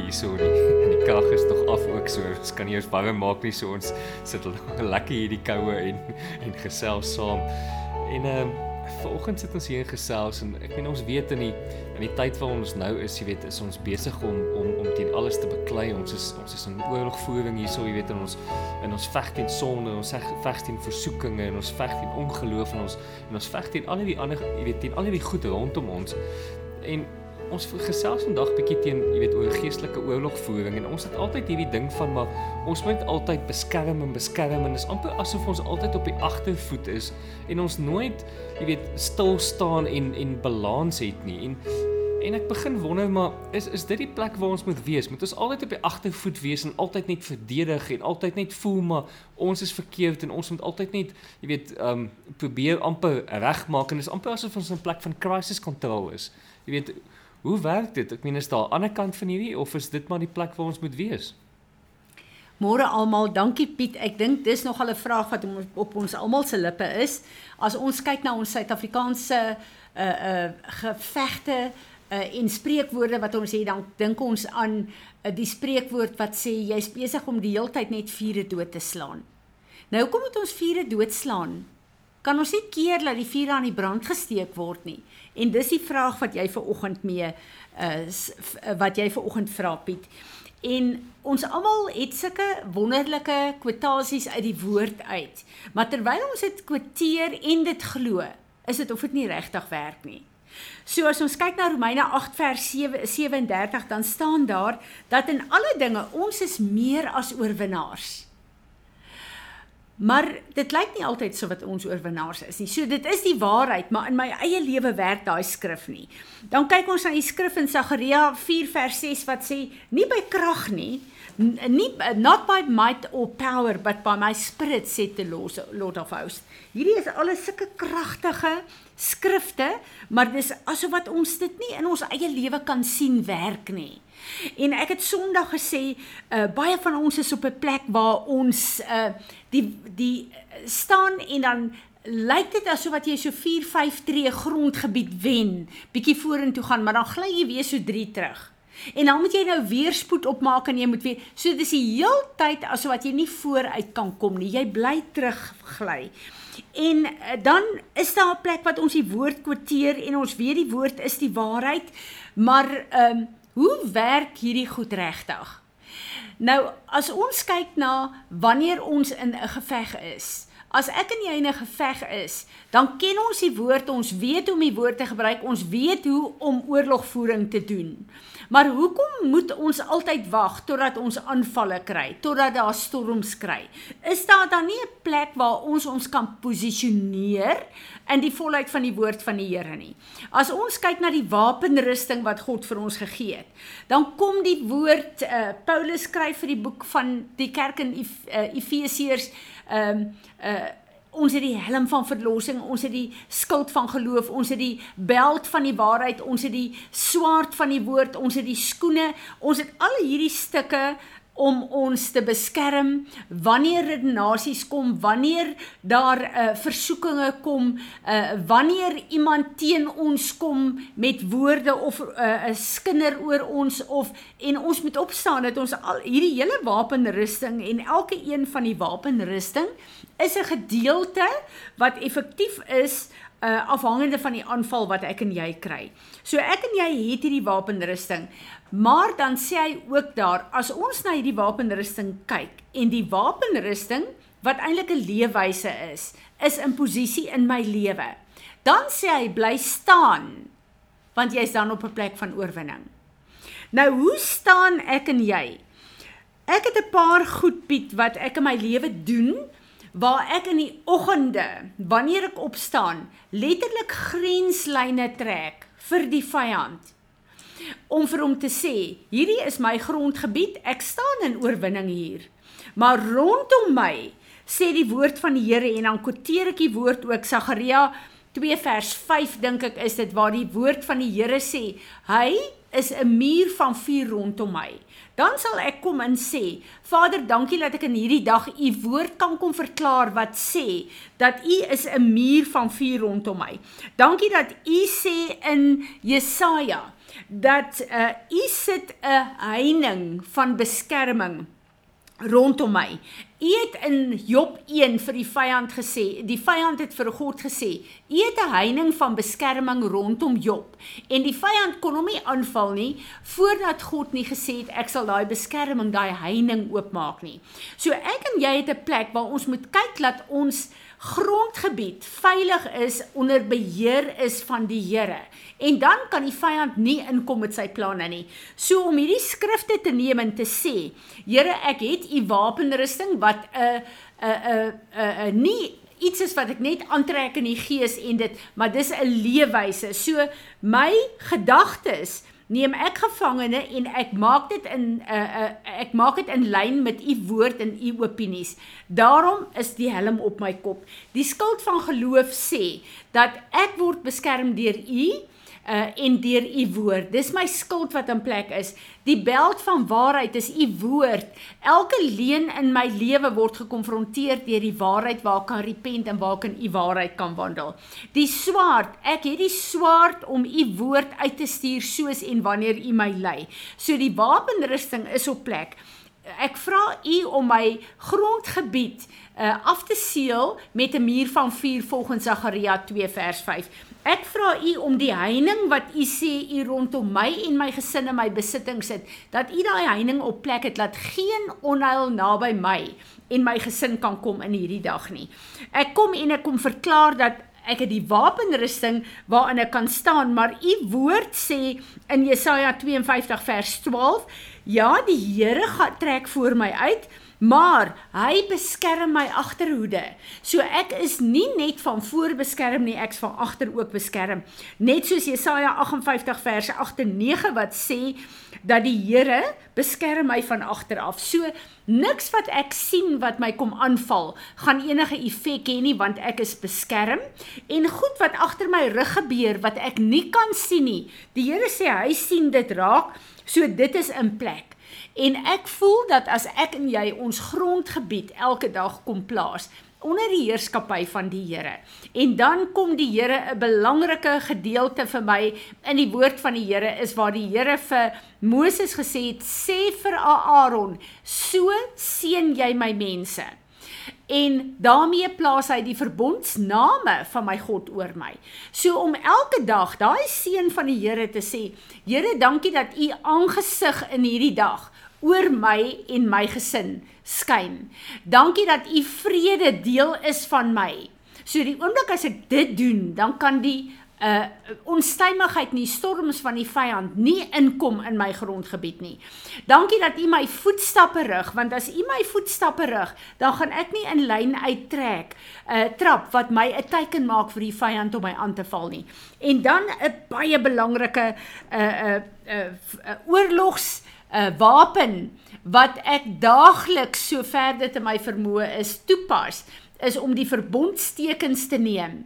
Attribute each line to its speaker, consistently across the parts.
Speaker 1: lekker hierso nie. En die krag is nog af ook so. Ons kan nie eens warm maak nie, so ons sit lekker hier die koue en en gesels saam. En ehm uh, vanoggend sit ons hier in gesels en ek meen ons weet in die in die tyd waar ons nou is, jy weet, is ons besig om om om teen alles te beklei. Ons is ons is in oorlogvoering hierso, jy weet, en ons en ons veg teen sonde, ons veg teen versoekinge en ons veg teen ongeloof en ons en ons veg teen al die ander, jy weet, teen al die goed rondom ons. En ons gesels vandag bietjie teen, jy weet, oor geestelike oorlogvoering en ons het altyd hierdie ding van maar ons moet altyd beskerm en beskerm en dit is amper asof ons altyd op die agtervoet is en ons nooit, jy weet, stil staan en en balans het nie. En en ek begin wonder maar is is dit die plek waar ons moet wees? Moet ons altyd op die agtervoet wees en altyd net verdedig en altyd net voel maar ons is verkeerd en ons moet altyd net, jy weet, ehm um, probeer amper regmaak en dit is amper asof ons in 'n plek van crisis control is. Jy weet, Hoe werk dit? Ek meen is daar 'n ander kant van hierdie of is dit maar die plek waar ons moet wees?
Speaker 2: Môre almal, dankie Piet. Ek dink dis nog 'n vraag wat op ons almal se lippe is. As ons kyk na ons Suid-Afrikaanse uh uh gevegte uh en spreekwoorde wat ons het, dan dink ons aan uh, die spreekwoord wat sê jy's besig om die heeltyd net vure dood te slaan. Nou hoekom moet ons vure doodslaan? Kan ons nie keer dat die vure aan die brand gesteek word nie? En dis die vraag wat jy ver oggend mee is uh, wat jy ver oggend vra Piet. En ons almal het sulke wonderlike kwotasies uit die woord uit. Maar terwyl ons dit kwoteer en dit glo, is dit of dit nie regtig werk nie. So as ons kyk na Romeine 8 vers 7, 37 dan staan daar dat in alle dinge ons is meer as oorwinnaars. Maar dit lyk nie altyd so wat ons oorwinnaars is nie. So dit is die waarheid, maar in my eie lewe werk daai skrif nie. Dan kyk ons na die skrif in Sagaria 4 vers 6 wat sê nie by krag nie, nie not by might or power but by my spirit said the Lord of hosts. Hierdie is alles sulke kragtige skrifte, maar dis asof wat ons dit nie in ons eie lewe kan sien werk nie. En ek het Sondag gesê, uh, baie van ons is op 'n plek waar ons uh die die staan en dan lyk dit asof wat jy so 4 5 tree grondgebied wen, bietjie vorentoe gaan, maar dan gly jy weer so 3 terug. En dan moet jy nou weer spoed opmaak en jy moet weer so dis die heeltyd asof wat jy nie vooruit kan kom nie. Jy bly terug gly. En dan is daar 'n plek wat ons die woord kwoteer en ons weet die woord is die waarheid, maar ehm um, Hoe werk hierdie goed regtig? Nou, as ons kyk na wanneer ons in 'n geveg is, as ek en jy in 'n geveg is, dan ken ons die woord, ons weet hoe om die woord te gebruik, ons weet hoe om oorlogvoering te doen. Maar hoekom moet ons altyd wag totdat ons aanvalle kry, totdat daar storms kry? Is daar dan nie 'n plek waar ons ons kan posisioneer in die volheid van die woord van die Here nie? As ons kyk na die wapenrusting wat God vir ons gegee het, dan kom die woord uh, Paulus skryf vir die boek van die kerk in uh, Efesiërs ehm um, uh ons het die helm van verlossing, ons het die skild van geloof, ons het die beld van die waarheid, ons het die swaard van die woord, ons het die skoene, ons het al hierdie stukke om ons te beskerm wanneer redenasies kom, wanneer daar uh, versoekinge kom, uh, wanneer iemand teen ons kom met woorde of eh, 'n uh, skinder oor ons of en ons moet opstaan dat ons al hierdie hele wapenrusting en elke een van die wapenrusting is 'n gedeelte wat effektief is uh afhangende van die aanval wat ek en jy kry. So ek en jy het hierdie wapenrusting, maar dan sê hy ook daar as ons na hierdie wapenrusting kyk en die wapenrusting wat eintlik 'n leefwyse is, is in posisie in my lewe. Dan sê hy bly staan want jy's dan op 'n plek van oorwinning. Nou hoe staan ek en jy? Ek het 'n paar goed Piet wat ek in my lewe doen waar ek in die oggende wanneer ek opstaan letterlik grenslyne trek vir die vyand. Om vir hom te sê hierdie is my grondgebied ek staan in oorwinning hier. Maar rondom my sê die woord van die Here en dan quoteer ek die woord ook Sagaria 2 vers 5 dink ek is dit waar die woord van die Here sê hy is 'n muur van vuur rondom my dan sal ek kom en sê, Vader, dankie dat ek in hierdie dag u woord kan kom verklaar wat sê dat u is 'n muur van vuur rondom my. Dankie dat u sê in Jesaja dat uh, u sit 'n heining van beskerming rondom my. U het in Job 1 vir die vyand gesê, die vyand het vir God gesê, u het 'n heining van beskerming rondom Job en die vyand kon hom nie aanval nie voordat God nie gesê het ek sal daai beskerming, daai heining oopmaak nie. So ek en jy het 'n plek waar ons moet kyk dat ons grondgebied veilig is onder beheer is van die Here. En dan kan die vyand nie inkom met sy planne nie. So om hierdie skrifte te neem en te sê, Here, ek het u wapenrusting wat 'n 'n 'n 'n nie iets is wat ek net aantrek in die gees en dit, maar dis 'n leefwyse. So my gedagtes neem ek gevangene en ek maak dit in 'n uh, uh, ek maak dit in lyn met u woord en u opinies. Daarom is die helm op my kop. Die skild van geloof sê dat ek word beskerm deur u uh en deur u woord. Dis my skuld wat in plek is. Die beld van waarheid is u woord. Elke leuen in my lewe word gekonfronteer deur die waarheid waar kan repent en waar kan u waarheid kan wandel. Die swaard, ek het die swaard om u woord uit te stuur soos en wanneer u my lei. So die wapenrusting is op plek. Ek vra u om my grondgebied uh af te seël met 'n muur van vuur volgens Sagaria 2 vers 5. Ek vra u om die heining wat u sê u rondom my en my gesin en my besittings het, dat u daai heining op plek het dat geen onheil naby my en my gesin kan kom in hierdie dag nie. Ek kom en ek kom verklaar dat ek het die wapenrusting waarin ek kan staan, maar u woord sê in Jesaja 52 vers 12, ja, die Here gaan trek voor my uit maar hy beskerm my agterhoede. So ek is nie net van voor beskerm nie, ek's van agter ook beskerm. Net soos Jesaja 58 verse 8 en 9 wat sê dat die Here beskerm my van agter af. So niks wat ek sien wat my kom aanval gaan enige effek hê nie want ek is beskerm en goed wat agter my rug gebeur wat ek nie kan sien nie. Die Here sê hy sien dit raak. So dit is in plek. En ek voel dat as ek en jy ons grondgebied elke dag kom plaas onder die heerskappy van die Here. En dan kom die Here 'n belangrike gedeelte vir my in die woord van die Here is waar die Here vir Moses gesê het: "Sê vir Aaron, so seën jy my mense." En daarmee plaas hy die verbondsname van my God oor my. So om elke dag daai seën van die Here te sê, Here, dankie dat u aangesig in hierdie dag oor my en my gesin skyn. Dankie dat u vrede deel is van my. So die oomblik as ek dit doen, dan kan die uh onstuimigheid nie storms van die vyand nie inkom in my grondgebied nie. Dankie dat U my voetstappe rig want as U my voetstappe rig, dan gaan ek nie in lyn uittrek 'n uh, trap wat my 'n teken maak vir die vyand om my aan te val nie. En dan 'n baie belangrike uh uh, uh, uh oorlogs 'n wapen wat ek daagliks so ver dit in my vermoë is toepas is om die verbondstekens te neem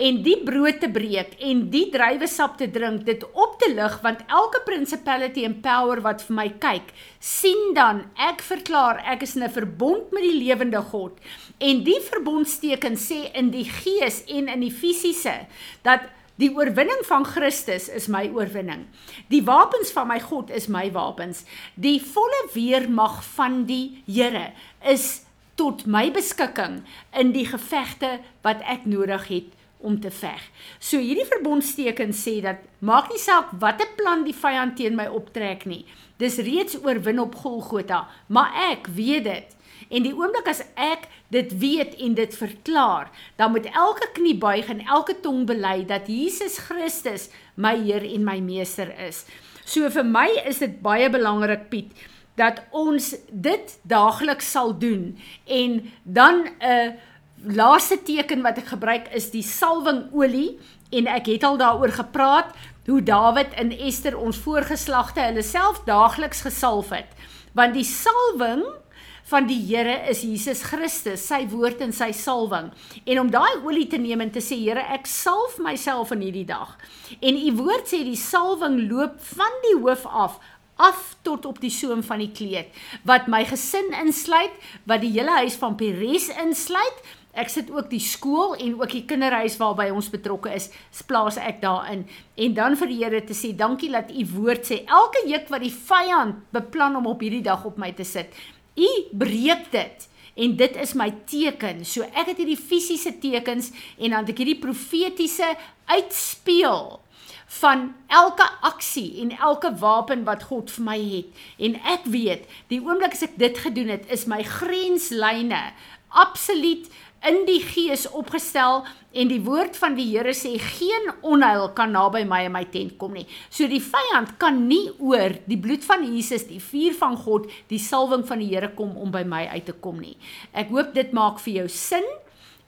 Speaker 2: en die brood te breek en die druiwesap te drink dit op te lig want elke principality en power wat vir my kyk sien dan ek verklaar ek is in 'n verbond met die lewende God en die verbondsteken sê in die gees en in die fisiese dat Die oorwinning van Christus is my oorwinning. Die wapens van my God is my wapens. Die volle weermag van die Here is tot my beskikking in die gevegte wat ek nodig het om te veg. So hierdie verbondsteken sê dat maak nie saak watter plan die vyand teen my optrek nie. Dis reeds oorwin op Golgotha, maar ek weet dit. En die oomblik as ek dit weet en dit verklaar, dan moet elke knie buig en elke tong bely dat Jesus Christus my Heer en my meester is. So vir my is dit baie belangrik Piet dat ons dit daagliks sal doen en dan 'n uh, laaste teken wat ek gebruik is die salwingolie en ek het al daaroor gepraat hoe Dawid en Ester ons voorgeslagte hulle self daagliks gesalf het want die salwing van die Here is Jesus Christus, sy woord en sy salwing. En om daai olie te neem en te sê Here, ek salf myself in hierdie dag. En u woord sê die salwing loop van die hoof af af tot op die soem van die kleed wat my gesin insluit, wat die hele huis van Peres insluit. Ek sit ook die skool en ook die kinderhuis waarby ons betrokke is, plaas ek daarin. En dan vir die Here te sê, dankie dat u woord sê elke juk wat die vyand beplan om op hierdie dag op my te sit, u breek dit en dit is my teken. So ek het hierdie fisiese tekens en dan het ek hierdie profetiese uitspeel van elke aksie en elke wapen wat God vir my het. En ek weet, die oomblik as ek dit gedoen het, is my grenslyne absoluut in die gees opgestel en die woord van die Here sê geen onheil kan naby my en my tent kom nie. So die vyand kan nie oor die bloed van Jesus, die vuur van God, die salwing van die Here kom om by my uit te kom nie. Ek hoop dit maak vir jou sin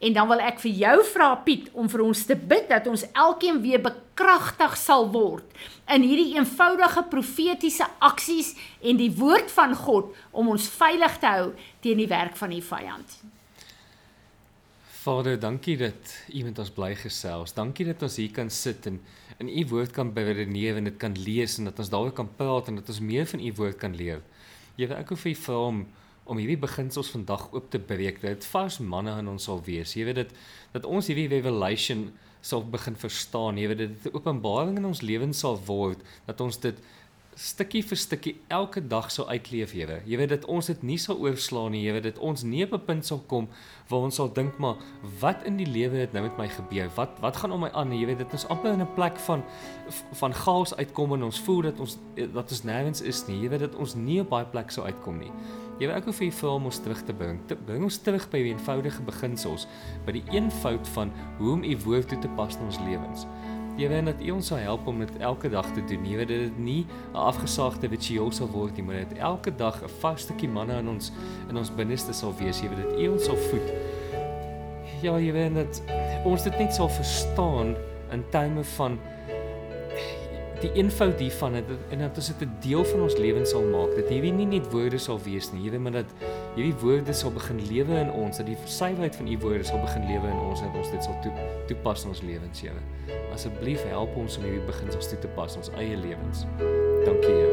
Speaker 2: en dan wil ek vir jou vra Piet om vir ons te bid dat ons elkeen weer bekragtig sal word in hierdie eenvoudige profetiese aksies en die woord van God om ons veilig te hou teen die werk van die vyand.
Speaker 1: Vader, dankie dat U met ons bly gesels. Dankie dat ons hier kan sit en in U woord kan beredeneer en dit kan lees en dat ons daaroor kan praat en dat ons meer van U woord kan leer. Here, ek wil vir U vra om om hierdie beginsels vandag oop te breek. Dat dit vars manne in ons sal wees. Jy weet dit dat ons hierdie revelation sal begin verstaan. Jy weet dit 'n openbaring in ons lewens sal word dat ons dit stukkie vir stukkie elke dag sou uitleef, Here. Jy weet dit ons dit nie sal oorslaan nie, weet dit ons nie op 'n punt sal kom waar ons sal dink maar wat in die lewe het nou met my gebeur? Wat wat gaan om my aan? Jy weet dit is amper in 'n plek van van chaos uitkom en ons voel dat ons dat ons nêrens is nie. Jy weet dit ons nie op baie plek sou uitkom nie. Jy wil vir u vra om ons terug te bring. Te bring ons terug by die eenvoudige beginsels, by die eenvoud van hoe om u woord toe te pas in ons lewens. Here dat U ons sal help om dit elke dag te doen. Here dat dit nie 'n afgesaagde ritueel sal word nie, maar dat elke dag 'n vas stukkie manne in ons in ons binneste sal wees. Here dat U ons sal voed. Ja, Here dat ons dit net sal verstaan in tye van die eenvoud hiervan het, en dat ons dit 'n deel van ons lewens sal maak. Dat hierdie nie net woorde sal wees nie, Here, maar dat hierdie woorde sal begin lewe in ons, dat die suiwerheid van U woorde sal begin lewe in ons en ons dit sal toe, toepas in ons lewens, Here. Asseblief help ons om hierdie beginsels toe te pas in ons eie lewens. Dankie, Here.